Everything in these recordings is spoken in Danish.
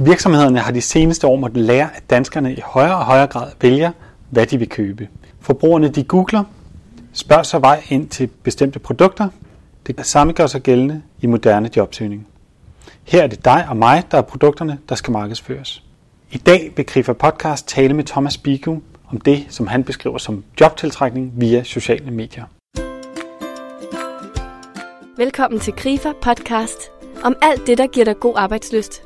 Virksomhederne har de seneste år måttet lære, at danskerne i højere og højere grad vælger, hvad de vil købe. Forbrugerne de googler, spørger sig vej ind til bestemte produkter. Det samme gør sig gældende i moderne jobsøgning. Her er det dig og mig, der er produkterne, der skal markedsføres. I dag vil Krifa Podcast tale med Thomas Bigu om det, som han beskriver som jobtiltrækning via sociale medier. Velkommen til Krifa Podcast om alt det, der giver dig god arbejdsløst.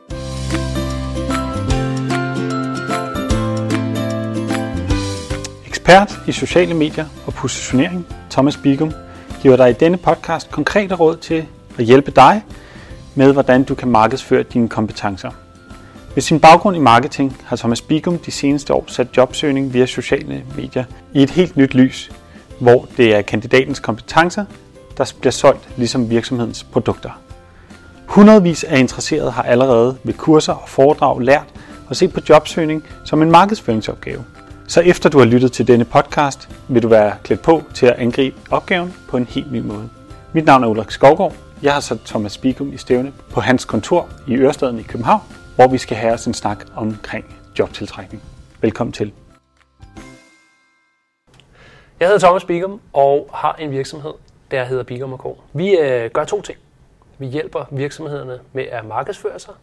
Ekspert i sociale medier og positionering, Thomas Bigum, giver dig i denne podcast konkrete råd til at hjælpe dig med, hvordan du kan markedsføre dine kompetencer. Med sin baggrund i marketing har Thomas Bigum de seneste år sat jobsøgning via sociale medier i et helt nyt lys, hvor det er kandidatens kompetencer, der bliver solgt ligesom virksomhedens produkter. Hundredvis af interesserede har allerede ved kurser og foredrag lært at se på jobsøgning som en markedsføringsopgave – så efter du har lyttet til denne podcast, vil du være klædt på til at angribe opgaven på en helt ny måde. Mit navn er Ulrik Skovgaard. Jeg har sat Thomas Spikum i stævne på hans kontor i Ørestaden i København, hvor vi skal have os en snak omkring jobtiltrækning. Velkommen til. Jeg hedder Thomas Bigum og har en virksomhed, der hedder Bigum Co. Vi øh, gør to ting. Vi hjælper virksomhederne med at markedsføre sig,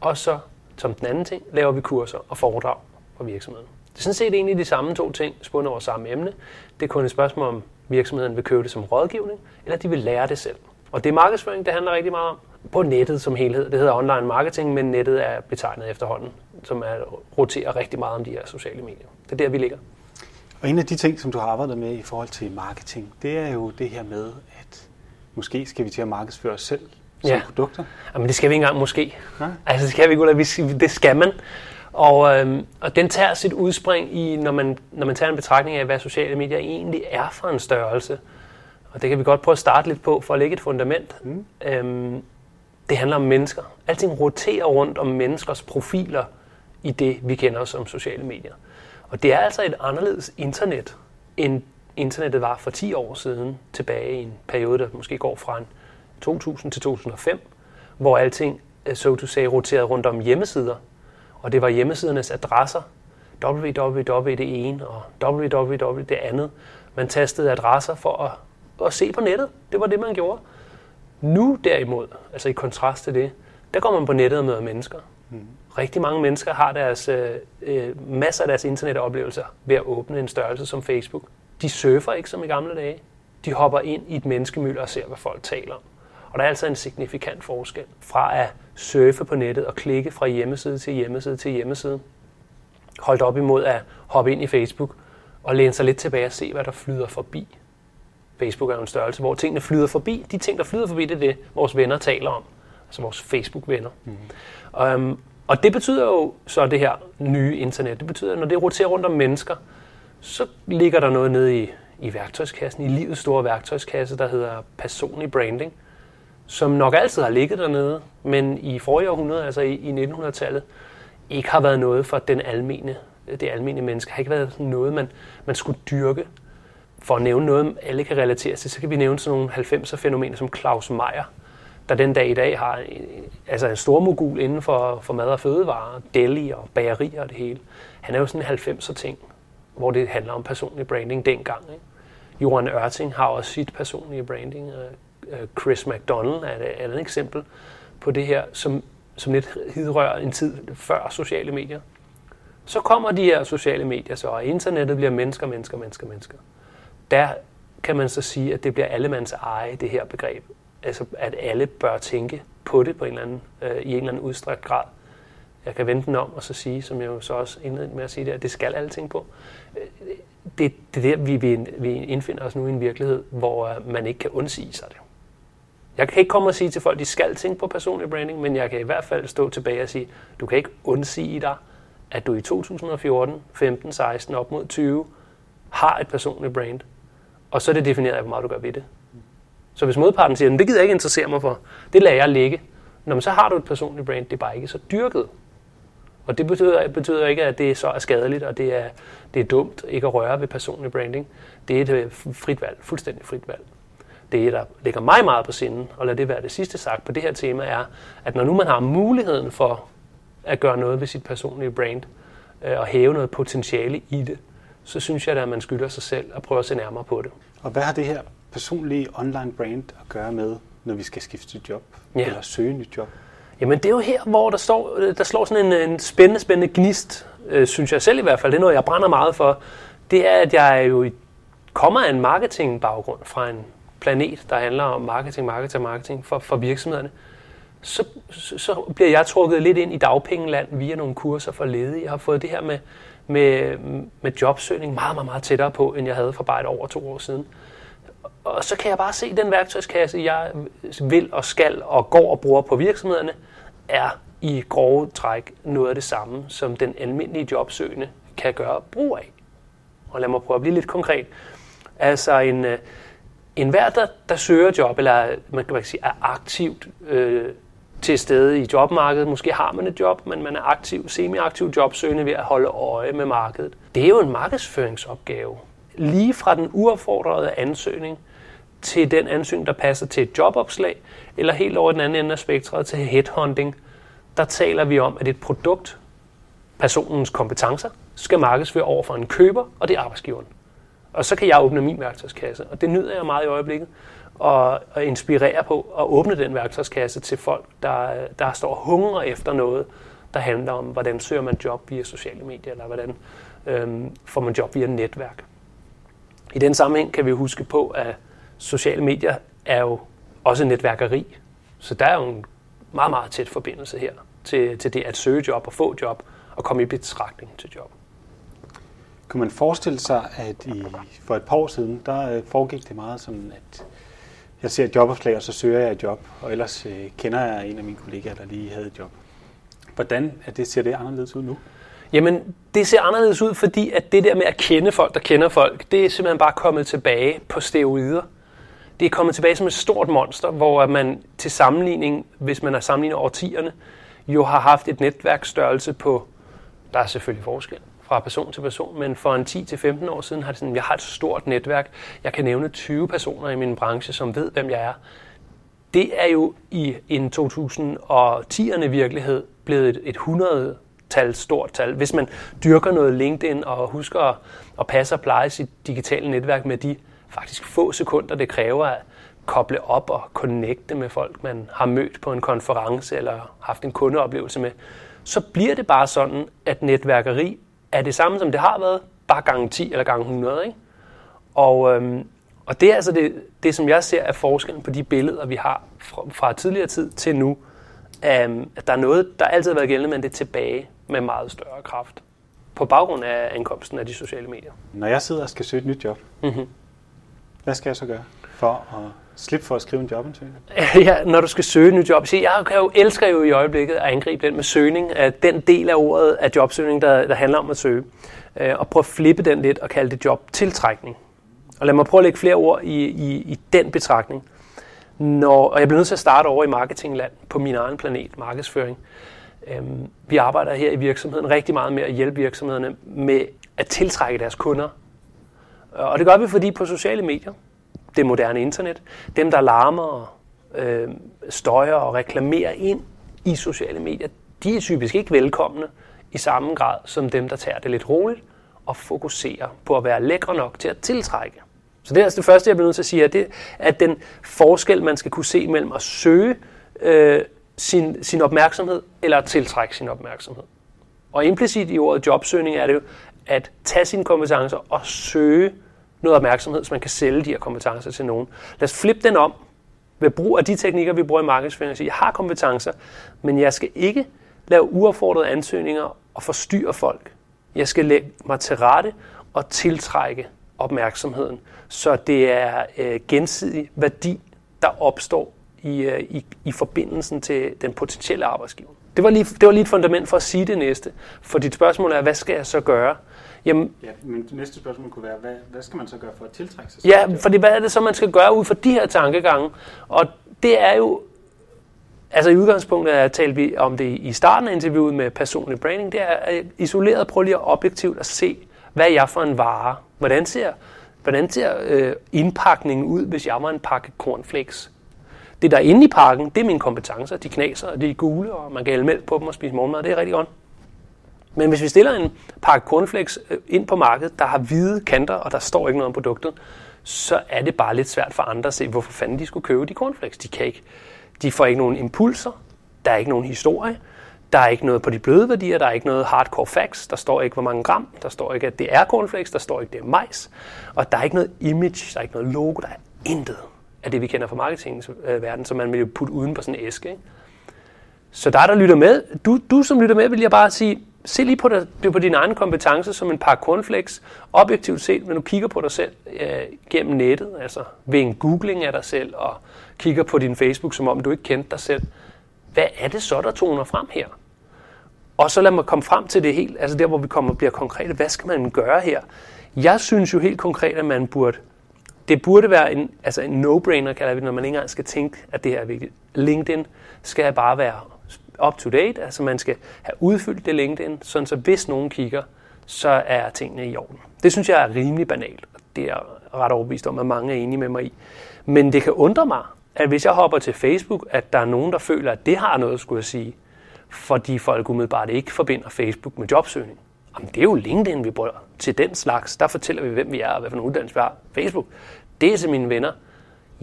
og så som den anden ting laver vi kurser og foredrag for virksomheden. Det er sådan set egentlig de samme to ting, spundet over samme emne. Det er kun et spørgsmål om, virksomheden vil købe det som rådgivning, eller de vil lære det selv. Og det er markedsføring, det handler rigtig meget om. På nettet som helhed. Det hedder online marketing, men nettet er betegnet efterhånden, som er, roterer rigtig meget om de her sociale medier. Det er der, vi ligger. Og en af de ting, som du har arbejdet med i forhold til marketing, det er jo det her med, at måske skal vi til at markedsføre os selv som ja. produkter. Jamen det skal vi ikke engang måske. Nej. Altså det skal vi ikke, det skal man. Og, øhm, og den tager sit udspring i, når man, når man tager en betragtning af, hvad sociale medier egentlig er for en størrelse. Og det kan vi godt prøve at starte lidt på, for at lægge et fundament. Mm. Øhm, det handler om mennesker. Alting roterer rundt om menneskers profiler i det, vi kender som sociale medier. Og det er altså et anderledes internet, end internettet var for 10 år siden, tilbage i en periode, der måske går fra 2000 til 2005, hvor alting, so to say, roterede rundt om hjemmesider, og det var hjemmesidernes adresser, www det ene og www det andet. Man tastede adresser for at, at se på nettet. Det var det, man gjorde. Nu derimod, altså i kontrast til det, der går man på nettet og møder mennesker. Mm. Rigtig mange mennesker har deres øh, øh, masser af deres internetoplevelser ved at åbne en størrelse som Facebook. De surfer ikke som i gamle dage. De hopper ind i et menneskemylder og ser, hvad folk taler om. Og der er altså en signifikant forskel fra at surfe på nettet og klikke fra hjemmeside til hjemmeside til hjemmeside. Holdt op imod at hoppe ind i Facebook og læne sig lidt tilbage og se, hvad der flyder forbi. Facebook er jo en størrelse, hvor tingene flyder forbi. De ting, der flyder forbi, det er det, vores venner taler om. Altså vores Facebook-venner. Mm. Um, og det betyder jo så det her nye internet. Det betyder, at når det roterer rundt om mennesker, så ligger der noget nede i, i værktøjskassen, i livets store værktøjskasse, der hedder personlig branding som nok altid har ligget dernede, men i forrige århundrede, altså i, i 1900-tallet, ikke har været noget for den almene, det almene menneske. har ikke været noget, man, man skulle dyrke. For at nævne noget, alle kan relatere til, så kan vi nævne sådan nogle 90'er-fænomener som Claus Meier, der den dag i dag har altså en stor mogul inden for, for mad og fødevarer, deli og bagerier og det hele. Han er jo sådan en 90'er ting, hvor det handler om personlig branding dengang. Ikke? Johan Ørting har også sit personlige branding. Øh, Chris McDonald er et andet eksempel på det her, som, som lidt hidrører en tid før sociale medier. Så kommer de her sociale medier så, og internettet bliver mennesker, mennesker, mennesker, mennesker. Der kan man så sige, at det bliver allemands eje, det her begreb. Altså, at alle bør tænke på det på en eller anden, øh, i en eller anden udstrakt grad. Jeg kan vente den om og så sige, som jeg jo så også indledte med at sige det, at det skal alle tænke på. Øh, det, det er der, vi, vi, vi indfinder os nu i en virkelighed, hvor øh, man ikke kan undsige sig det. Jeg kan ikke komme og sige til folk, at de skal tænke på personlig branding, men jeg kan i hvert fald stå tilbage og sige, du kan ikke undsige dig, at du i 2014, 15, 16 op mod 20 har et personligt brand. Og så er det defineret af, hvor meget du gør ved det. Så hvis modparten siger, det gider jeg ikke interessere mig for, det lader jeg ligge. Når men så har du et personligt brand, det er bare ikke så dyrket. Og det betyder, betyder ikke, at det så er skadeligt, og det er, det er dumt ikke at røre ved personlig branding. Det er et øh, frit valg, fuldstændig frit valg det, der ligger mig meget på sinden, og lad det være det sidste sagt på det her tema, er, at når nu man har muligheden for at gøre noget ved sit personlige brand øh, og hæve noget potentiale i det, så synes jeg, at man skylder sig selv at prøve at se nærmere på det. Og hvad har det her personlige online brand at gøre med, når vi skal skifte job ja. eller søge nyt job? Jamen det er jo her, hvor der, står, der slår sådan en, en spændende, spændende gnist, øh, synes jeg selv i hvert fald. Det er noget, jeg brænder meget for. Det er, at jeg jo kommer af en marketingbaggrund fra en planet, der handler om marketing, marketing, marketing for, for virksomhederne. Så, så, så bliver jeg trukket lidt ind i dagpengeland via nogle kurser for ledige. Jeg har fået det her med, med, med jobsøgning meget, meget, meget tættere på, end jeg havde for bare et år to år siden. Og så kan jeg bare se, at den værktøjskasse, jeg vil og skal og går og bruger på virksomhederne, er i grove træk noget af det samme, som den almindelige jobsøgende kan gøre brug af. Og lad mig prøve at blive lidt konkret. Altså en, øh, en hver, der, der søger job, eller man kan sige, er aktivt øh, til stede i jobmarkedet. Måske har man et job, men man er aktiv, semi-aktiv jobsøgende ved at holde øje med markedet. Det er jo en markedsføringsopgave. Lige fra den uopfordrede ansøgning til den ansøgning, der passer til et jobopslag, eller helt over den anden ende af spektret til headhunting, der taler vi om, at et produkt, personens kompetencer, skal markedsføre over for en køber, og det er arbejdsgiveren. Og så kan jeg åbne min værktøjskasse, og det nyder jeg meget i øjeblikket, og, og inspirere på at åbne den værktøjskasse til folk, der, der står hungre efter noget, der handler om, hvordan søger man job via sociale medier, eller hvordan øhm, får man job via netværk. I den sammenhæng kan vi huske på, at sociale medier er jo også netværkeri. Så der er jo en meget, meget tæt forbindelse her til, til det at søge job og få job og komme i betragtning til job. Kunne man forestille sig, at i, for et par år siden, der øh, foregik det meget sådan, at jeg ser et jobopslag, og så søger jeg et job, og ellers øh, kender jeg en af mine kollegaer, der lige havde et job. Hvordan er det, ser det anderledes ud nu? Jamen, det ser anderledes ud, fordi at det der med at kende folk, der kender folk, det er simpelthen bare kommet tilbage på steroider. Det er kommet tilbage som et stort monster, hvor man til sammenligning, hvis man har sammenlignet årtierne, jo har haft et netværksstørrelse på, der er selvfølgelig forskel fra person til person, men for en 10-15 år siden har det sådan, jeg har et stort netværk. Jeg kan nævne 20 personer i min branche, som ved, hvem jeg er. Det er jo i en 2010'erne virkelighed blevet et, et 100 tal, stort tal. Hvis man dyrker noget LinkedIn og husker at, at passe og pleje sit digitale netværk med de faktisk få sekunder, det kræver at koble op og connecte med folk, man har mødt på en konference eller haft en kundeoplevelse med, så bliver det bare sådan, at netværkeri er det samme, som det har været, bare gange 10 eller gange 100. Ikke? Og, øhm, og det er altså det, det, som jeg ser er forskellen på de billeder, vi har fra, fra tidligere tid til nu. Um, at der er noget, der altid har været gældende, men det er tilbage med meget større kraft. På baggrund af ankomsten af de sociale medier. Når jeg sidder og skal søge et nyt job, mm-hmm. hvad skal jeg så gøre for at Slip for at skrive en jobansøgning? Ja, når du skal søge et nyt job. Se, jeg kan jo, elsker jo i øjeblikket at angribe den med søgning, den del af ordet af jobsøgning, der, der handler om at søge. Øh, og prøve at flippe den lidt og kalde det jobtiltrækning. Og lad mig prøve at lægge flere ord i, i, i den betragtning. Når, og jeg bliver nødt til at starte over i marketingland på min egen planet, markedsføring. Øhm, vi arbejder her i virksomheden rigtig meget med at hjælpe virksomhederne med at tiltrække deres kunder. Og det gør vi, fordi på sociale medier, det moderne internet, dem der larmer, øh, støjer og reklamerer ind i sociale medier, de er typisk ikke velkomne i samme grad som dem, der tager det lidt roligt og fokuserer på at være lækre nok til at tiltrække. Så det er altså det første, jeg bliver nødt til at sige, at, det, at den forskel, man skal kunne se mellem at søge øh, sin, sin opmærksomhed eller at tiltrække sin opmærksomhed. Og implicit i ordet jobsøgning er det jo at tage sine kompetencer og søge noget opmærksomhed, så man kan sælge de her kompetencer til nogen. Lad os flippe den om ved brug af de teknikker, vi bruger i markedsføring. Jeg har kompetencer, men jeg skal ikke lave uaffordrede ansøgninger og forstyrre folk. Jeg skal lægge mig til rette og tiltrække opmærksomheden, så det er øh, gensidig værdi, der opstår i, øh, i, i forbindelsen til den potentielle arbejdsgiver. Det var, lige, det var lige et fundament for at sige det næste. For dit spørgsmål er, hvad skal jeg så gøre? Jamen, ja, men næste spørgsmål kunne være, hvad, hvad skal man så gøre for at tiltrække sig? Ja, fordi hvad er det så, man skal gøre ud fra de her tankegange? Og det er jo, altså i udgangspunktet er talte vi om det i starten af interviewet med personlig branding, det er isoleret, prøv lige at objektivt at se, hvad er jeg for en vare? Hvordan ser, hvordan ser øh, indpakningen ud, hvis jeg var en pakke cornflakes? Det, der er inde i pakken, det er mine kompetencer. De knaser, og de er gule, og man kan hælde mælk på dem og spise morgenmad. Det er rigtig godt. Men hvis vi stiller en pakke cornflakes øh, ind på markedet, der har hvide kanter, og der står ikke noget om produktet, så er det bare lidt svært for andre at se, hvorfor fanden de skulle købe de cornflakes. De, kan ikke, de får ikke nogen impulser, der er ikke nogen historie, der er ikke noget på de bløde værdier, der er ikke noget hardcore facts, der står ikke, hvor mange gram, der står ikke, at det er cornflakes, der står ikke, det er majs, og der er ikke noget image, der er ikke noget logo, der er intet af det, vi kender fra marketingens øh, verden, som man vil putte uden på sådan en æske. Ikke? Så der, der lytter med, du, du som lytter med, vil jeg bare sige, se lige på, dig, på din egen kompetence som en par cornflakes, objektivt set, når du kigger på dig selv øh, gennem nettet, altså ved en googling af dig selv, og kigger på din Facebook, som om du ikke kendte dig selv. Hvad er det så, der toner frem her? Og så lad mig komme frem til det helt, altså der, hvor vi kommer bliver konkrete. Hvad skal man gøre her? Jeg synes jo helt konkret, at man burde, det burde være en, altså en no-brainer, kalder vi det, når man ikke engang skal tænke, at det her er vigtigt. LinkedIn skal bare være up to date, altså man skal have udfyldt det LinkedIn, sådan så hvis nogen kigger, så er tingene i orden. Det synes jeg er rimelig banalt, og det er jeg ret overbevist om, at mange er enige med mig i. Men det kan undre mig, at hvis jeg hopper til Facebook, at der er nogen, der føler, at det har noget, skulle jeg sige, fordi folk umiddelbart ikke forbinder Facebook med jobsøgning. Jamen, det er jo LinkedIn, vi bruger til den slags. Der fortæller vi, hvem vi er og hvad for en uddannelse vi har. Facebook, det er til mine venner.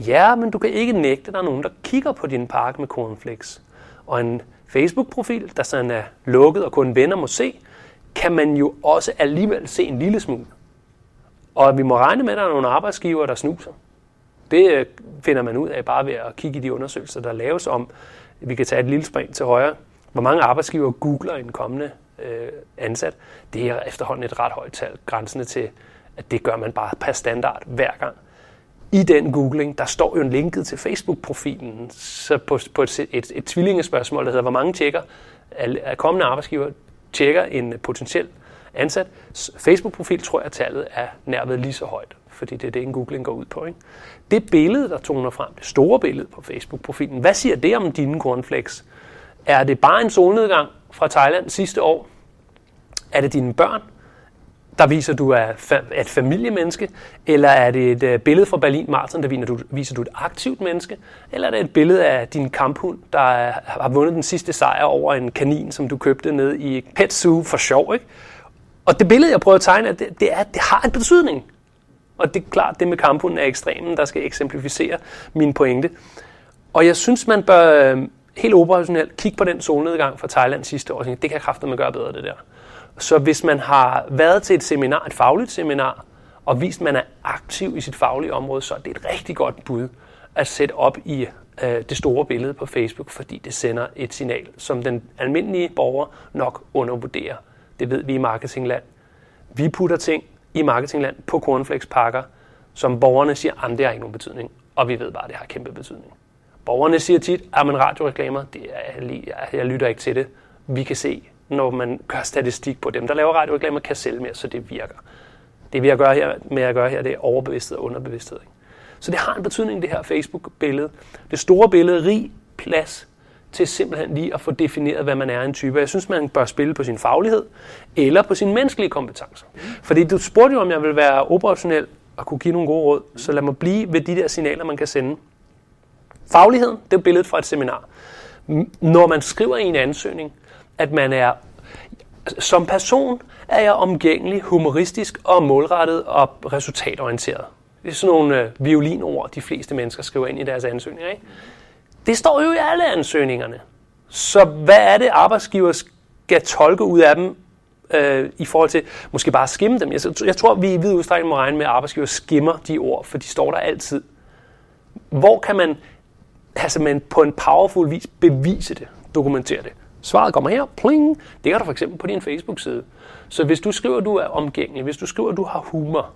Ja, men du kan ikke nægte, at der er nogen, der kigger på din pakke med cornflakes. Og en Facebook-profil, der sådan er lukket og kun venner må se, kan man jo også alligevel se en lille smule. Og vi må regne med, at der er nogle arbejdsgiver, der snuser. Det øh, finder man ud af bare ved at kigge i de undersøgelser, der laves om. Vi kan tage et lille spring til højre. Hvor mange arbejdsgiver googler en kommende øh, ansat? Det er efterhånden et ret højt tal, grænsende til, at det gør man bare per standard hver gang i den googling, der står jo en linket til Facebook-profilen så på, på et, et, et tvillingespørgsmål, der hedder, hvor mange tjekker af kommende arbejdsgiver tjekker en potentiel ansat. Facebook-profil tror jeg, tallet er nærmest lige så højt, fordi det er det, en googling går ud på. Ikke? Det billede, der toner frem, det store billede på Facebook-profilen, hvad siger det om dine cornflakes? Er det bare en solnedgang fra Thailand sidste år? Er det dine børn? Der viser du er et familiemenneske, eller er det et øh, billede fra Berlin Marathon, der viser du, viser du et aktivt menneske, eller er det et billede af din kamphund, der øh, har vundet den sidste sejr over en kanin, som du købte ned i Pet Zoo for sjov, ikke? Og det billede, jeg prøver at tegne, det, det, er, det har en betydning. Og det er klart, det med kamphunden er ekstremen, der skal eksemplificere min pointe. Og jeg synes, man bør øh, helt operationelt kigge på den solnedgang fra Thailand sidste år. Det kan kraftigt man gøre bedre, det der. Så hvis man har været til et seminar, et fagligt seminar, og vist, at man er aktiv i sit faglige område, så er det et rigtig godt bud at sætte op i øh, det store billede på Facebook, fordi det sender et signal, som den almindelige borger nok undervurderer. Det ved vi i marketingland. Vi putter ting i marketingland på cornflakespakker, som borgerne siger, at det har ikke nogen betydning, og vi ved bare, at det har kæmpe betydning. Borgerne siger tit, at radioreklamer, det er, jeg, jeg lytter ikke til det. Vi kan se, når man gør statistik på dem, der laver radioreklamer, kan sælge mere, så det virker. Det vi har gør her, med at gøre her, det er overbevidsthed og underbevidsthed. Ikke? Så det har en betydning, det her Facebook-billede. Det store billede, rig plads til simpelthen lige at få defineret, hvad man er en type. Jeg synes, man bør spille på sin faglighed eller på sine menneskelige kompetencer. Fordi du spurgte jo, om jeg vil være operationel og kunne give nogle gode råd, så lad mig blive ved de der signaler, man kan sende. Fagligheden, det er billedet fra et seminar. Når man skriver i en ansøgning, at man er som person er jeg omgængelig, humoristisk og målrettet og resultatorienteret. Det er sådan nogle øh, violinord, de fleste mennesker skriver ind i deres ansøgninger. Ikke? Det står jo i alle ansøgningerne. Så hvad er det, arbejdsgiver skal tolke ud af dem øh, i forhold til måske bare at skimme dem? Jeg, jeg tror, vi i vid udstrækning må regne med, at arbejdsgiver skimmer de ord, for de står der altid. Hvor kan man altså, man på en powerful vis bevise det, dokumentere det? Svaret kommer her, pling. Det er der for eksempel på din Facebook-side. Så hvis du skriver, at du er omgængelig, hvis du skriver, at du har humor,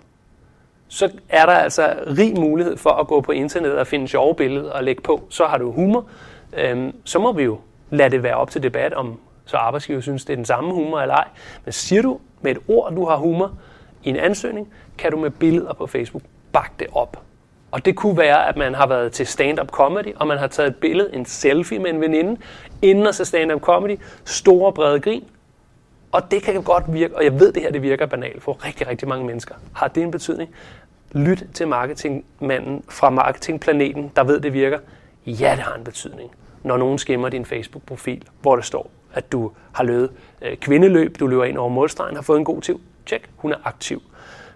så er der altså rig mulighed for at gå på internettet og finde sjove billeder og lægge på. Så har du humor. Øhm, så må vi jo lade det være op til debat, om så arbejdsgiver synes, det er den samme humor eller ej. Men siger du med et ord, du har humor i en ansøgning, kan du med billeder på Facebook bakke det op. Og det kunne være, at man har været til stand-up comedy, og man har taget et billede, en selfie med en veninde, inden at se stand-up comedy, store brede grin. Og det kan godt virke, og jeg ved det her, det virker banalt for rigtig, rigtig mange mennesker. Har det en betydning? Lyt til marketingmanden fra marketingplaneten, der ved, det virker. Ja, det har en betydning. Når nogen skimmer din Facebook-profil, hvor det står, at du har løbet øh, kvindeløb, du løber ind over målstregen, har fået en god tid. Tjek, hun er aktiv.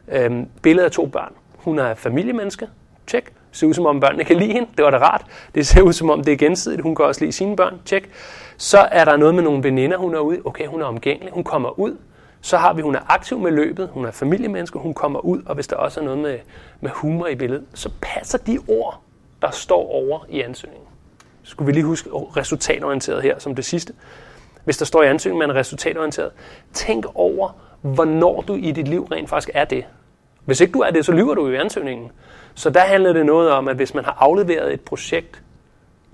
Øhm, billede af to børn. Hun er familiemenneske. Tjek. Ser ud som om børnene kan lide hende. Det var da rart. Det ser ud som om det er gensidigt. Hun kan også lide sine børn. Tjek. Så er der noget med nogle veninder, hun er ude. Okay, hun er omgængelig. Hun kommer ud. Så har vi, hun er aktiv med løbet. Hun er familiemenneske. Hun kommer ud. Og hvis der også er noget med, med humor i billedet, så passer de ord, der står over i ansøgningen. Så skulle vi lige huske resultatorienteret her som det sidste. Hvis der står i ansøgningen, man er resultatorienteret, tænk over, hvornår du i dit liv rent faktisk er det. Hvis ikke du er det, så lyver du i ansøgningen. Så der handler det noget om, at hvis man har afleveret et projekt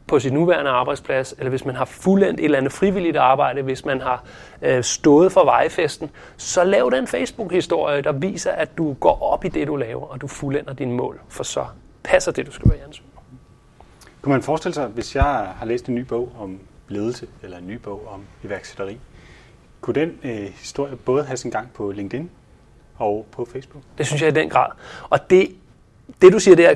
på sit nuværende arbejdsplads, eller hvis man har fuldendt et eller andet frivilligt arbejde, hvis man har øh, stået for vejfesten, så lav den Facebook-historie, der viser, at du går op i det, du laver, og du fuldender dine mål, for så passer det, du skriver i ansøgningen. Kunne man forestille sig, hvis jeg har læst en ny bog om ledelse, eller en ny bog om iværksætteri, kunne den øh, historie både have sin gang på LinkedIn og på Facebook? Det synes jeg i den grad. Og det, det du siger der,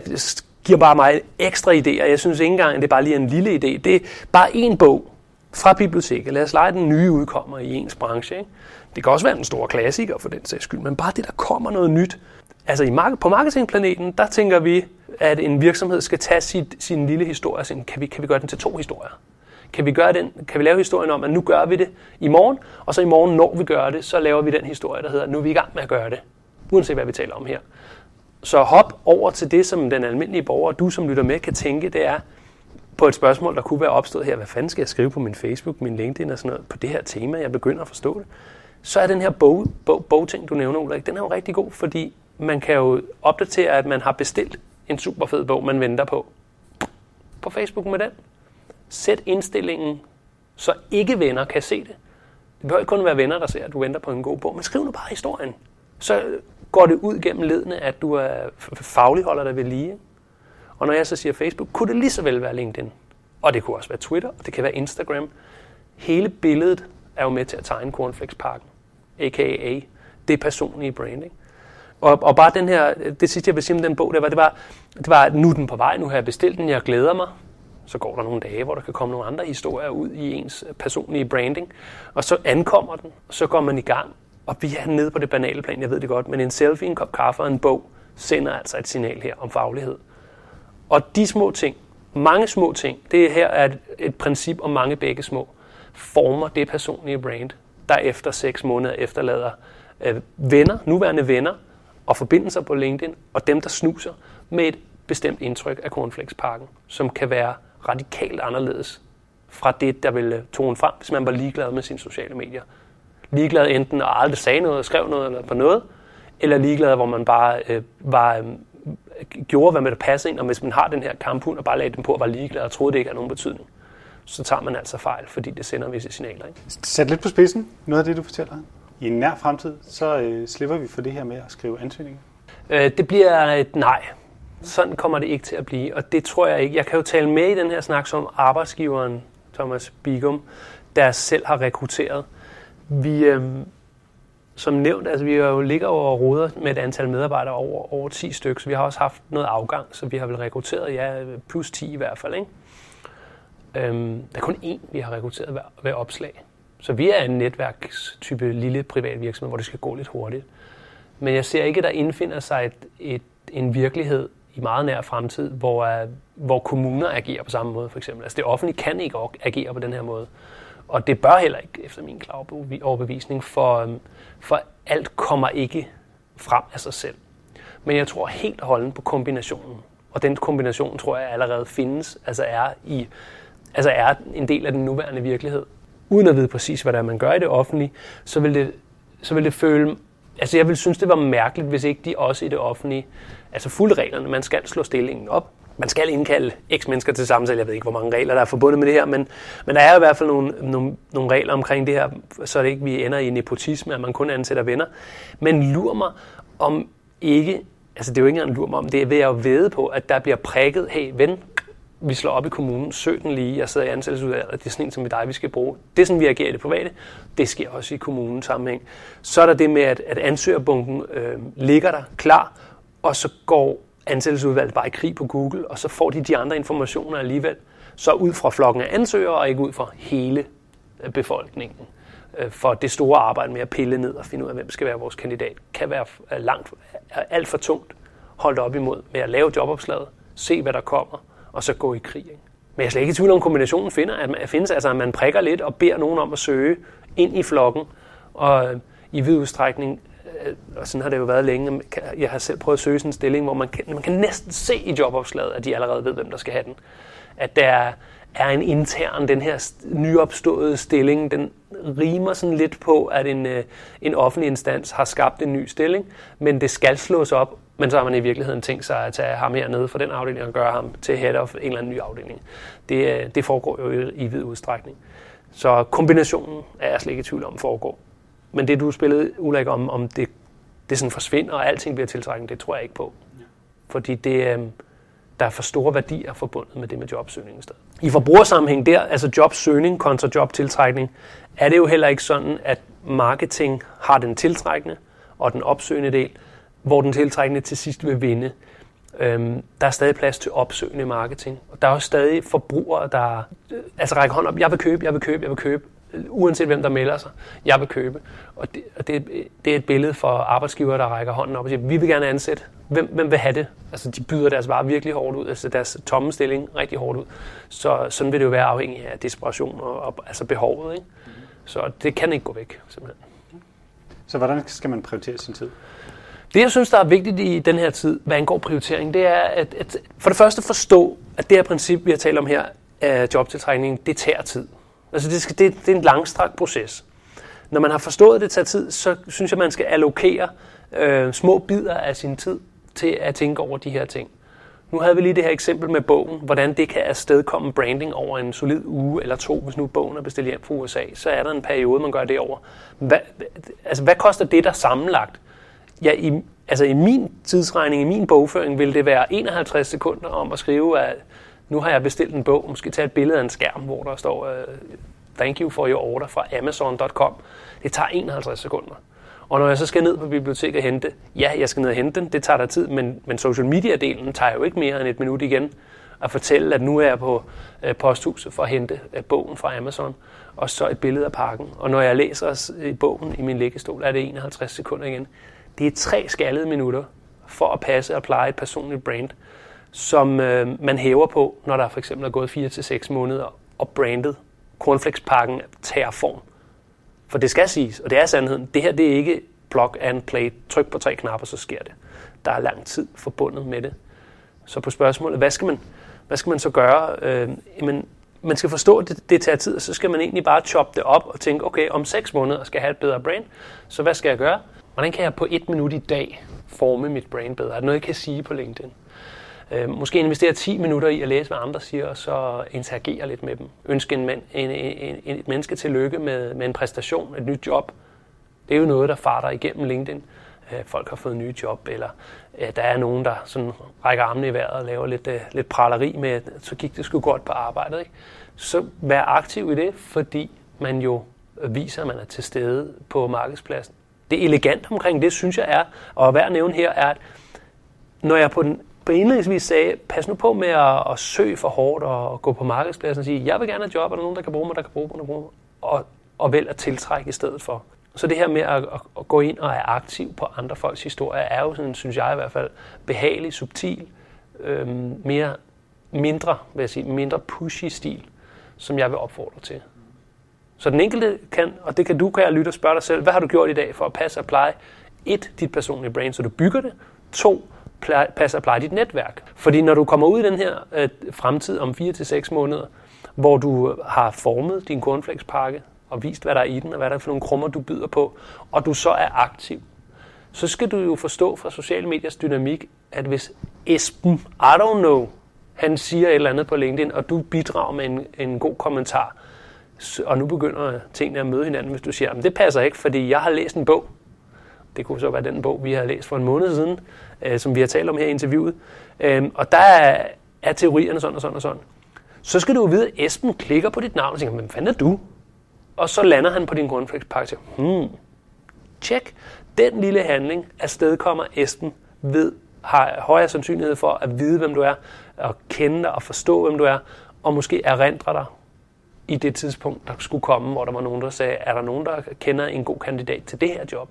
giver bare mig ekstra idéer. Jeg synes ikke engang, det er bare lige en lille idé. Det er bare en bog fra biblioteket. Lad os lege, den nye udkommer i ens branche. Ikke? Det kan også være en stor klassiker for den sags skyld, men bare det, der kommer noget nyt. Altså i mark- på marketingplaneten, der tænker vi, at en virksomhed skal tage sit, sin lille historie og sige, kan vi, kan vi gøre den til to historier? Kan vi, gøre den, kan vi lave historien om, at nu gør vi det i morgen, og så i morgen, når vi gør det, så laver vi den historie, der hedder, nu er vi i gang med at gøre det, uanset hvad vi taler om her. Så hop over til det, som den almindelige borger, du som lytter med, kan tænke, det er på et spørgsmål, der kunne være opstået her, hvad fanden skal jeg skrive på min Facebook, min LinkedIn og sådan noget, på det her tema, jeg begynder at forstå det. Så er den her bog, bog, bogting, du nævner, Ulrik, den er jo rigtig god, fordi man kan jo opdatere, at man har bestilt en super fed bog, man venter på. På Facebook med den. Sæt indstillingen, så ikke venner kan se det. Det behøver ikke kun være venner, der ser, at du venter på en god bog, men skriv nu bare historien. Så går det ud gennem ledene, at du er faglig holder dig ved lige. Og når jeg så siger Facebook, kunne det lige så vel være LinkedIn. Og det kunne også være Twitter, og det kan være Instagram. Hele billedet er jo med til at tegne Cornflakesparken, a.k.a. det personlige branding. Og, og bare den her, det sidste jeg vil sige om den bog, det var, det var, det var, at nu er den på vej, nu har jeg bestilt den, jeg glæder mig. Så går der nogle dage, hvor der kan komme nogle andre historier ud i ens personlige branding. Og så ankommer den, og så går man i gang. Og vi er nede på det banale plan, jeg ved det godt, men en selfie, en kop kaffe og en bog sender altså et signal her om faglighed. Og de små ting, mange små ting, det her er et, et princip om mange begge små, former det personlige brand, der efter seks måneder efterlader øh, venner, nuværende venner, og forbindelser på LinkedIn, og dem, der snuser med et bestemt indtryk af Cornflakesparken, som kan være radikalt anderledes fra det, der ville øh, tone frem, hvis man var ligeglad med sine sociale medier. Ligeglad enten og aldrig sagde noget, skrev noget eller på noget, eller ligeglad, hvor man bare øh, var, øh, gjorde, hvad med det passede ind, og hvis man har den her kamphund og bare lagde den på og var ligeglad og troede, det ikke har nogen betydning, så tager man altså fejl, fordi det sender visse signaler. Ikke? Sæt lidt på spidsen, noget af det, du fortæller. I en nær fremtid, så øh, slipper vi for det her med at skrive ansøgninger? Øh, det bliver et nej. Sådan kommer det ikke til at blive, og det tror jeg ikke. Jeg kan jo tale med i den her snak som arbejdsgiveren Thomas Bigum, der selv har rekrutteret. Vi, øh, som nævnt, altså vi jo ligger over og roder med et antal medarbejdere over, over 10 stykker, så vi har også haft noget afgang, så vi har vel rekrutteret, ja, plus 10 i hvert fald, ikke? Øhm, der er kun én, vi har rekrutteret hver, hver opslag. Så vi er en netværkstype lille privat virksomhed, hvor det skal gå lidt hurtigt. Men jeg ser ikke, at der indfinder sig et, et, en virkelighed i meget nær fremtid, hvor, øh, hvor kommuner agerer på samme måde, for eksempel. Altså det offentlige kan ikke agere på den her måde. Og det bør heller ikke, efter min klare overbevisning, for, øhm, for alt kommer ikke frem af sig selv. Men jeg tror helt holden på kombinationen. Og den kombination tror jeg allerede findes, altså er, i, altså er en del af den nuværende virkelighed. Uden at vide præcis, hvad der er, man gør i det offentlige, så vil det, så vil det føle Altså jeg vil synes, det var mærkeligt, hvis ikke de også i det offentlige, altså fulde reglerne, man skal slå stillingen op, man skal indkalde x mennesker til samtale. Jeg ved ikke, hvor mange regler, der er forbundet med det her, men, men der er i hvert fald nogle, nogle, nogle regler omkring det her, så det ikke vi ender i nepotisme, at man kun ansætter venner. Men lur mig om ikke, altså det er jo ikke engang lur mig om, det er ved at vide på, at der bliver prikket, hey ven, vi slår op i kommunen, søg den lige, jeg sidder i ansættelsesudvalget, det er sådan en som i dig, vi skal bruge. Det er sådan, vi agerer i det private, det sker også i kommunens sammenhæng. Så er der det med, at, at ansøgerbunken øh, ligger der klar, og så går ansættelsesudvalget bare i krig på Google, og så får de de andre informationer alligevel, så ud fra flokken af ansøgere, og ikke ud fra hele øh, befolkningen. Øh, for det store arbejde med at pille ned og finde ud af, hvem skal være vores kandidat, kan være øh, langt, alt for tungt holdt op imod med at lave jobopslaget, se hvad der kommer, og så gå i krig. Ikke? Men jeg er slet ikke i tvivl om, kombinationen finder, at man, findes, altså at man prikker lidt og beder nogen om at søge ind i flokken, og i vid udstrækning, Øh, og sådan har det jo været længe, jeg har selv prøvet at søge sådan en stilling, hvor man kan, man kan næsten se i jobopslaget, at de allerede ved, hvem der skal have den. At der er en intern, den her nyopståede stilling, den rimer sådan lidt på, at en, øh, en offentlig instans har skabt en ny stilling, men det skal slås op, men så har man i virkeligheden tænkt sig at tage ham hernede fra den afdeling og gøre ham til head of en eller anden ny afdeling. Det, øh, det foregår jo i, i vid udstrækning. Så kombinationen er jeg slet ikke i tvivl om foregår. Men det du spillede, Ulrik, om, om det, det sådan forsvinder, og alting bliver tiltrækkende, det tror jeg ikke på. Ja. Fordi det, øh, der er for store værdier forbundet med det med jobsøgning i stedet. I forbrugersammenhæng der, altså jobsøgning kontra jobtiltrækning, er det jo heller ikke sådan, at marketing har den tiltrækkende og den opsøgende del, hvor den tiltrækkende til sidst vil vinde. Øhm, der er stadig plads til opsøgende marketing. Og der er også stadig forbrugere, der øh, altså rækker hånd op. Jeg vil købe, jeg vil købe, jeg vil købe. Uanset hvem der melder sig. Jeg vil købe. Og det, og det, det er et billede for arbejdsgiver, der rækker hånden op og siger, vi vil gerne ansætte. Hvem, hvem vil have det? Altså de byder deres varer virkelig hårdt ud. Altså deres tomme stilling rigtig hårdt ud. Så sådan vil det jo være afhængig af desperation og, og altså behovet. Ikke? Så det kan ikke gå væk, simpelthen. Så hvordan skal man prioritere sin tid? Det, jeg synes, der er vigtigt i den her tid, hvad angår prioritering, det er at, at for det første forstå, at det her princip, vi har talt om her, af jobtiltrækning, det tager tid. Altså det, skal, det, det er en langstrakt proces. Når man har forstået, at det tager tid, så synes jeg, man skal allokere øh, små bidder af sin tid til at tænke over de her ting. Nu havde vi lige det her eksempel med bogen, hvordan det kan afstedkomme branding over en solid uge eller to, hvis nu bogen er bestilt hjem fra USA. Så er der en periode, man gør det over. Hvad, altså, hvad koster det der sammenlagt? Ja, i, altså i min tidsregning, i min bogføring, vil det være 51 sekunder om at skrive, at nu har jeg bestilt en bog, måske tage et billede af en skærm, hvor der står, øh, thank you for your order fra amazon.com. Det tager 51 sekunder. Og når jeg så skal ned på biblioteket og hente, ja, jeg skal ned og hente den, det tager der tid, men, men social media-delen tager jo ikke mere end et minut igen at fortælle, at nu er jeg på øh, posthuset for at hente øh, bogen fra Amazon, og så et billede af pakken. Og når jeg læser i bogen i min liggestol, er det 51 sekunder igen. Det er tre skaldede minutter for at passe og pleje et personligt brand, som øh, man hæver på, når der for eksempel er gået 4-6 måneder, og brandet, cornflakespakken, tager form. For det skal siges, og det er sandheden, det her det er ikke plug and play, tryk på tre knapper, så sker det. Der er lang tid forbundet med det. Så på spørgsmålet, hvad skal man, hvad skal man så gøre? Øh, jamen, man skal forstå, at det, det tager tid, og så skal man egentlig bare choppe det op og tænke, okay, om 6 måneder skal jeg have et bedre brand, så hvad skal jeg gøre? Hvordan kan jeg på et minut i dag forme mit brand bedre? Er det noget, jeg kan sige på LinkedIn? Øh, måske investere 10 minutter i at læse, hvad andre siger, og så interagere lidt med dem. Ønske en, en, en, en, et menneske til lykke med, med en præstation, et nyt job. Det er jo noget, der farter igennem LinkedIn. Øh, folk har fået nye job, eller øh, der er nogen, der sådan rækker armene i vejret og laver lidt, øh, lidt praleri med, så gik det sgu godt på arbejdet. Ikke? Så vær aktiv i det, fordi man jo viser, at man er til stede på markedspladsen. Det elegant omkring det, synes jeg er, og værd at nævne her, er, at når jeg på den indledningsvis sagde, pas nu på med at, at søge for hårdt og gå på markedspladsen og sige, jeg vil gerne have job, er der nogen, der kan bruge mig, der kan bruge mig, der kan bruge mig, og, og vælge at tiltrække i stedet for. Så det her med at, at, at gå ind og er aktiv på andre folks historier, er jo sådan, synes jeg i hvert fald, behagelig, subtil, øhm, mere, mindre, vil jeg sige, mindre pushy stil, som jeg vil opfordre til. Så den enkelte kan, og det kan du, kan jeg lytte og spørge dig selv, hvad har du gjort i dag for at passe og pleje et, dit personlige brand, så du bygger det, to, passe og pleje dit netværk. Fordi når du kommer ud i den her øh, fremtid om 4 til 6 måneder, hvor du har formet din cornflakespakke og vist, hvad der er i den, og hvad der er for nogle krummer, du byder på, og du så er aktiv, så skal du jo forstå fra sociale mediers dynamik, at hvis Esben, I don't know, han siger et eller andet på LinkedIn, og du bidrager med en, en god kommentar, og nu begynder tingene at møde hinanden, hvis du siger, at det passer ikke, fordi jeg har læst en bog. Det kunne så være den bog, vi har læst for en måned siden, øh, som vi har talt om her i interviewet. Øh, og der er, er teorierne sådan og sådan og sådan. Så skal du vide, at Esben klikker på dit navn og tænker, hvem fanden er du? Og så lander han på din cornflakespakke og hmm, tjek. Den lille handling afstedkommer Esben ved har højere sandsynlighed for at vide, hvem du er, at kende dig og forstå, hvem du er, og måske erindre dig i det tidspunkt, der skulle komme, hvor der var nogen, der sagde, er der nogen, der kender en god kandidat til det her job?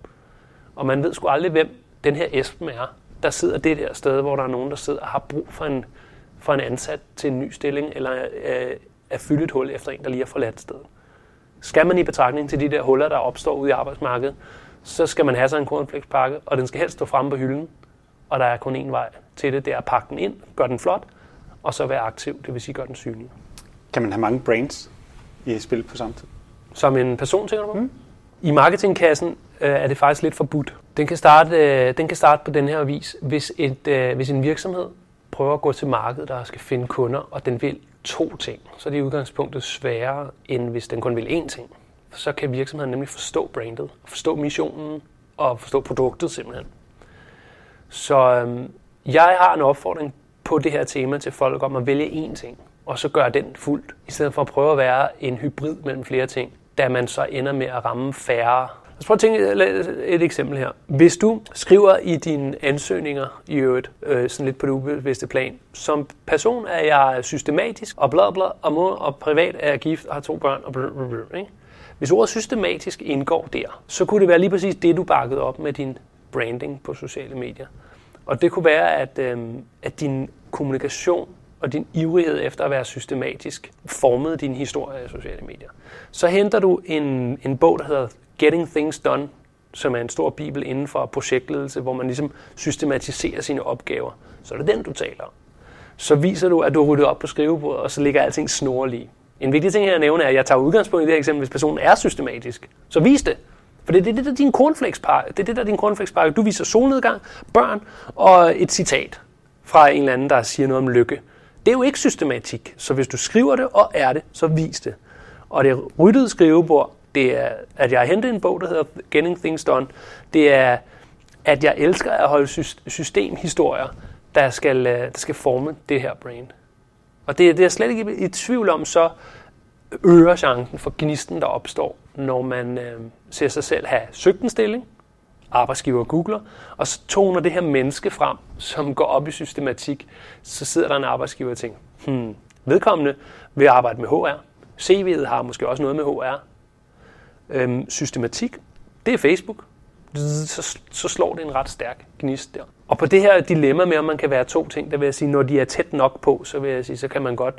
Og man ved sgu aldrig, hvem den her Esben er, der sidder det der sted, hvor der er nogen, der sidder og har brug for en, for en ansat til en ny stilling, eller øh, at fylde et hul efter en, der lige har forladt stedet. Skal man i betragtning til de der huller, der opstår ude i arbejdsmarkedet, så skal man have sig en cornflakespakke, og den skal helst stå fremme på hylden, og der er kun én vej til det, det er at pakke den ind, gøre den flot, og så være aktiv, det vil sige gøre den synlig. Kan man have mange brains i spil på samme tid? Som en person, tænker du på? Mm. I marketingkassen øh, er det faktisk lidt forbudt. Den kan, starte, øh, den kan starte på den her vis. Hvis, et, øh, hvis en virksomhed prøver at gå til markedet, der skal finde kunder, og den vil to ting, så er det i udgangspunktet sværere, end hvis den kun vil én ting. Så kan virksomheden nemlig forstå brandet, forstå missionen og forstå produktet simpelthen. Så øh, jeg har en opfordring på det her tema til folk om at vælge én ting, og så gøre den fuldt, i stedet for at prøve at være en hybrid mellem flere ting, da man så ender med at ramme færre Lad os prøve at tænke et eksempel her. Hvis du skriver i dine ansøgninger i øvrigt, øh, sådan lidt på det ubevidste plan, som person er jeg systematisk og bla bla, og må, og privat er jeg gift og har to børn og bla bla bla. Ikke? Hvis ordet systematisk indgår der, så kunne det være lige præcis det, du bakkede op med din branding på sociale medier. Og det kunne være, at, øh, at din kommunikation og din ivrighed efter at være systematisk formede din historie i sociale medier. Så henter du en, en bog, der hedder Getting Things Done, som er en stor bibel inden for projektledelse, hvor man ligesom systematiserer sine opgaver. Så er det den, du taler om. Så viser du, at du har ryddet op på skrivebordet, og så ligger alting snorlig. En vigtig ting jeg nævner, nævne er, at jeg tager udgangspunkt i det her eksempel, hvis personen er systematisk. Så vis det. For det er det, der er din cornflakespakke. Det er det, der er din cornflakespakke. Du viser solnedgang, børn og et citat fra en eller anden, der siger noget om lykke. Det er jo ikke systematik. Så hvis du skriver det og er det, så vis det. Og det ryddede skrivebord det er, at jeg har hentet en bog, der hedder Getting Things Done. Det er, at jeg elsker at holde systemhistorier, der skal, øh, der skal forme det her brain. Og det, det er jeg slet ikke i tvivl om, så øger chancen for gnisten, der opstår, når man øh, ser sig selv have søgt en stilling, arbejdsgiver googler, og så toner det her menneske frem, som går op i systematik. Så sidder der en arbejdsgiver og tænker, hmm, vedkommende vil arbejde med HR. CV'et har måske også noget med HR. Øhm, systematik, det er Facebook. Så, så slår det en ret stærk gnist der. Og på det her dilemma med, om man kan være to ting, der vil jeg sige, når de er tæt nok på, så vil jeg sige, så kan man godt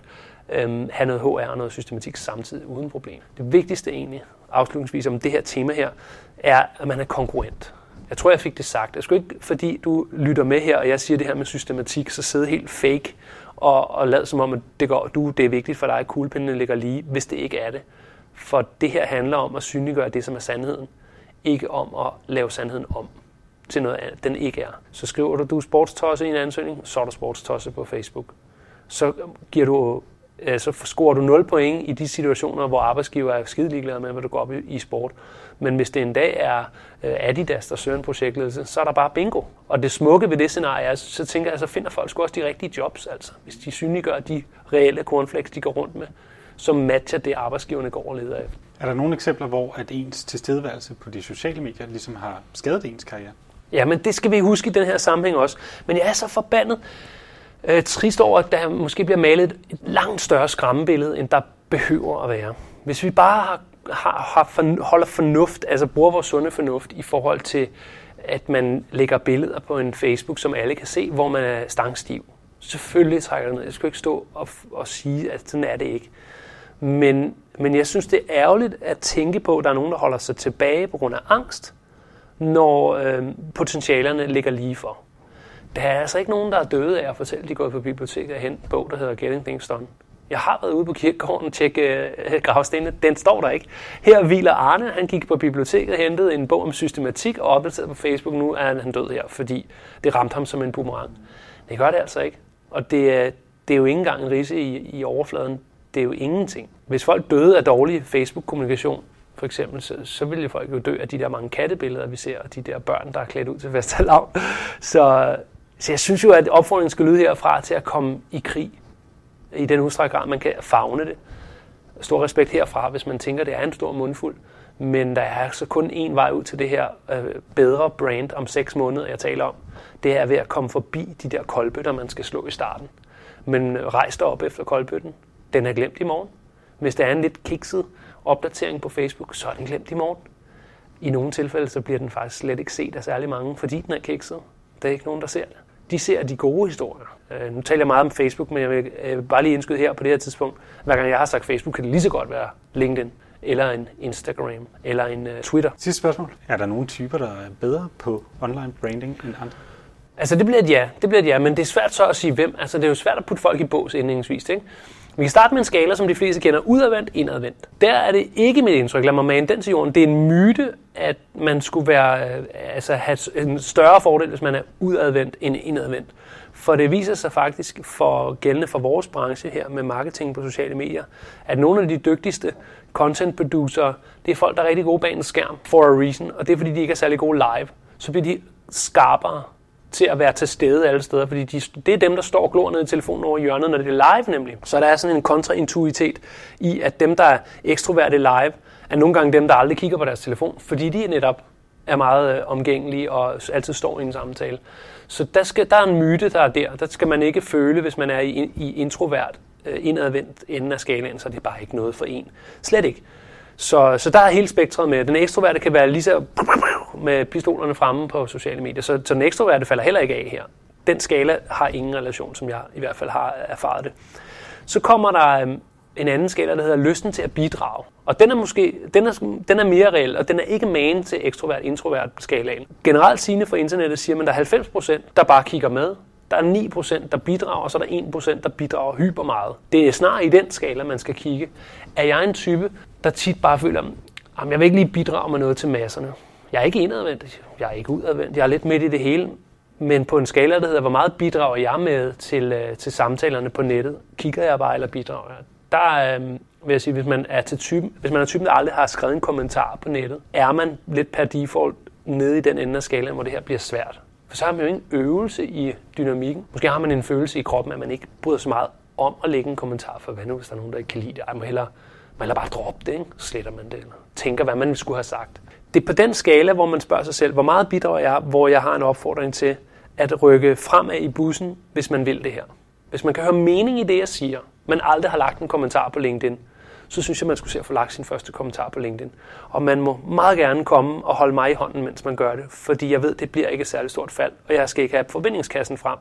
øhm, have noget HR og noget systematik samtidig uden problem. Det vigtigste egentlig, afslutningsvis om det her tema her, er, at man er konkurrent. Jeg tror, jeg fik det sagt. Jeg skulle ikke, fordi du lytter med her, og jeg siger det her med systematik, så sidde helt fake og, og lad som om, at det, går, du, det er vigtigt for dig, at kuglepindene ligger lige, hvis det ikke er det. For det her handler om at synliggøre det, som er sandheden. Ikke om at lave sandheden om til noget andet, den ikke er. Så skriver du, du er sportstosse i en ansøgning, så er du sportstosse på Facebook. Så giver du øh, så scorer du 0 point i de situationer, hvor arbejdsgiver er skide ligeglade med, hvad du går op i, i sport. Men hvis det en dag er øh, Adidas, der søger en projektledelse, så er der bare bingo. Og det smukke ved det scenarie er, så tænker jeg, så finder folk sgu også de rigtige jobs, altså. Hvis de synliggør de reelle cornflakes, de går rundt med som matcher det, arbejdsgiverne går og leder efter. Er der nogle eksempler, hvor at ens tilstedeværelse på de sociale medier ligesom har skadet ens karriere? Ja, men det skal vi huske i den her sammenhæng også. Men jeg er så forbandet øh, trist over, at der måske bliver malet et langt større skræmmebillede, end der behøver at være. Hvis vi bare har, har, har for, holder fornuft, altså bruger vores sunde fornuft i forhold til, at man lægger billeder på en Facebook, som alle kan se, hvor man er stangstiv. Selvfølgelig trækker det ned. Jeg skal ikke stå og, og sige, at sådan er det ikke. Men, men jeg synes, det er ærgerligt at tænke på, at der er nogen, der holder sig tilbage på grund af angst, når øh, potentialerne ligger lige for. Der er altså ikke nogen, der er døde af at fortælle, at de går på biblioteket og hente en bog, der hedder Getting Things Done. Jeg har været ude på kirkegården og tjekke øh, gravstenene. Den står der ikke. Her hviler Arne. Han gik på biblioteket og hentede en bog om systematik og opdateret på Facebook. Nu er han død her, fordi det ramte ham som en boomerang. Det gør det altså ikke. Og det er, det er jo ikke engang en risse i, i overfladen det er jo ingenting. Hvis folk døde af dårlig Facebook-kommunikation, for eksempel, så, så ville folk jo dø af de der mange kattebilleder, vi ser, og de der børn, der er klædt ud til Vestalav. Så, så jeg synes jo, at opfordringen skal lyde herfra til at komme i krig i den udstrækning grad, man kan fagne det. Stor respekt herfra, hvis man tænker, det er en stor mundfuld. Men der er altså kun én vej ud til det her øh, bedre brand om seks måneder, jeg taler om. Det er ved at komme forbi de der koldbøtter, man skal slå i starten. Men øh, rejs dig op efter koldbøtten. Den er glemt i morgen. Hvis der er en lidt kikset opdatering på Facebook, så er den glemt i morgen. I nogle tilfælde så bliver den faktisk slet ikke set af særlig mange, fordi den er kikset. Der er ikke nogen, der ser det. De ser de gode historier. Øh, nu taler jeg meget om Facebook, men jeg vil øh, bare lige indskyde her på det her tidspunkt. Hver gang jeg har sagt Facebook, kan det lige så godt være LinkedIn, eller en Instagram, eller en uh, Twitter. Sidste spørgsmål. Er der nogle typer, der er bedre på online branding end andre? Altså det bliver et ja, det bliver et ja, men det er svært så at sige hvem. Altså det er jo svært at putte folk i bås indlægsvis, ikke? Vi kan starte med en skala, som de fleste kender, udadvendt, indadvendt. Der er det ikke mit indtryk, lad mig mane den til jorden. Det er en myte, at man skulle være, øh, altså have en større fordel, hvis man er udadvendt end indadvendt. For det viser sig faktisk for gældende for vores branche her med marketing på sociale medier, at nogle af de dygtigste content producer, det er folk, der er rigtig gode bag en skærm for a reason, og det er fordi, de ikke er særlig gode live. Så bliver de skarpere til at være til stede alle steder, fordi de, det er dem, der står og glor ned i telefonen over hjørnet, når det er live nemlig. Så der er sådan en kontraintuitet i, at dem, der er ekstroverte live, er nogle gange dem, der aldrig kigger på deres telefon, fordi de netop er meget øh, omgængelige og altid står i en samtale. Så der, skal, der er en myte, der er der. Der skal man ikke føle, hvis man er i, i introvert, øh, indadvendt enden af skalaen, så det er bare ikke noget for en. Slet ikke. Så, så der er hele spektret med. Den ekstroverte kan være lige så med pistolerne fremme på sociale medier, så, så den ekstroverte falder heller ikke af her. Den skala har ingen relation, som jeg i hvert fald har erfaret det. Så kommer der øhm, en anden skala, der hedder lysten til at bidrage. Og den er måske den er, den er mere reel, og den er ikke man til ekstrovert-introvert skalaen. Generelt sigende for internettet siger man, at der er 90%, der bare kigger med. Der er 9%, der bidrager, og så er der 1%, der bidrager hyper meget. Det er snarere i den skala, man skal kigge. Er jeg en type, der tit bare føler, at jeg vil ikke lige bidrage med noget til masserne. Jeg er ikke indadvendt, jeg er ikke udadvendt, jeg er lidt midt i det hele. Men på en skala, der hedder, hvor meget bidrager jeg med til, øh, til samtalerne på nettet? Kigger jeg bare, eller bidrager jeg? Der øh, vil jeg sige, hvis man er til typen, hvis man er typen, der aldrig har skrevet en kommentar på nettet, er man lidt per default nede i den ende af skalaen, hvor det her bliver svært. For så har man jo ingen øvelse i dynamikken. Måske har man en følelse i kroppen, at man ikke bryder så meget om at lægge en kommentar for, hvad nu, hvis der er nogen, der ikke kan lide det. Jeg må hellere, må hellere bare droppe det, ikke? så sletter man det, eller tænker, hvad man skulle have sagt. Det er på den skala, hvor man spørger sig selv, hvor meget bidrager jeg, hvor jeg har en opfordring til at rykke fremad i bussen, hvis man vil det her. Hvis man kan høre mening i det, jeg siger, men aldrig har lagt en kommentar på LinkedIn, så synes jeg, man skulle se at få lagt sin første kommentar på LinkedIn. Og man må meget gerne komme og holde mig i hånden, mens man gør det, fordi jeg ved, det bliver ikke et særligt stort fald, og jeg skal ikke have forbindingskassen frem.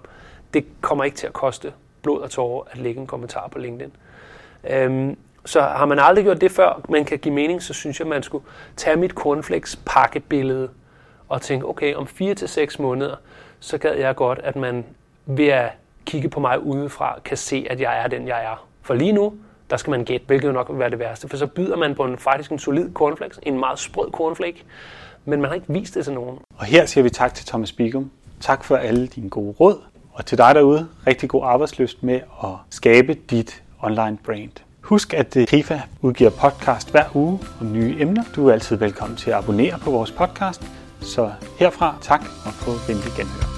Det kommer ikke til at koste blod og tårer at lægge en kommentar på LinkedIn. Øhm, så har man aldrig gjort det før, man kan give mening, så synes jeg, man skulle tage mit cornflakes pakkebillede og tænke, okay, om 4 til seks måneder, så gad jeg godt, at man ved at kigge på mig udefra, kan se, at jeg er den, jeg er. For lige nu, der skal man gætte, hvilket jo nok vil være det værste, for så byder man på en faktisk en solid cornflakes, en meget sprød cornflake, men man har ikke vist det til nogen. Og her siger vi tak til Thomas Bigum. Tak for alle dine gode råd, og til dig derude, rigtig god arbejdsløst med at skabe dit online brand. Husk, at øh, KIFA udgiver podcast hver uge om nye emner. Du er altid velkommen til at abonnere på vores podcast. Så herfra tak og på venlig genhør.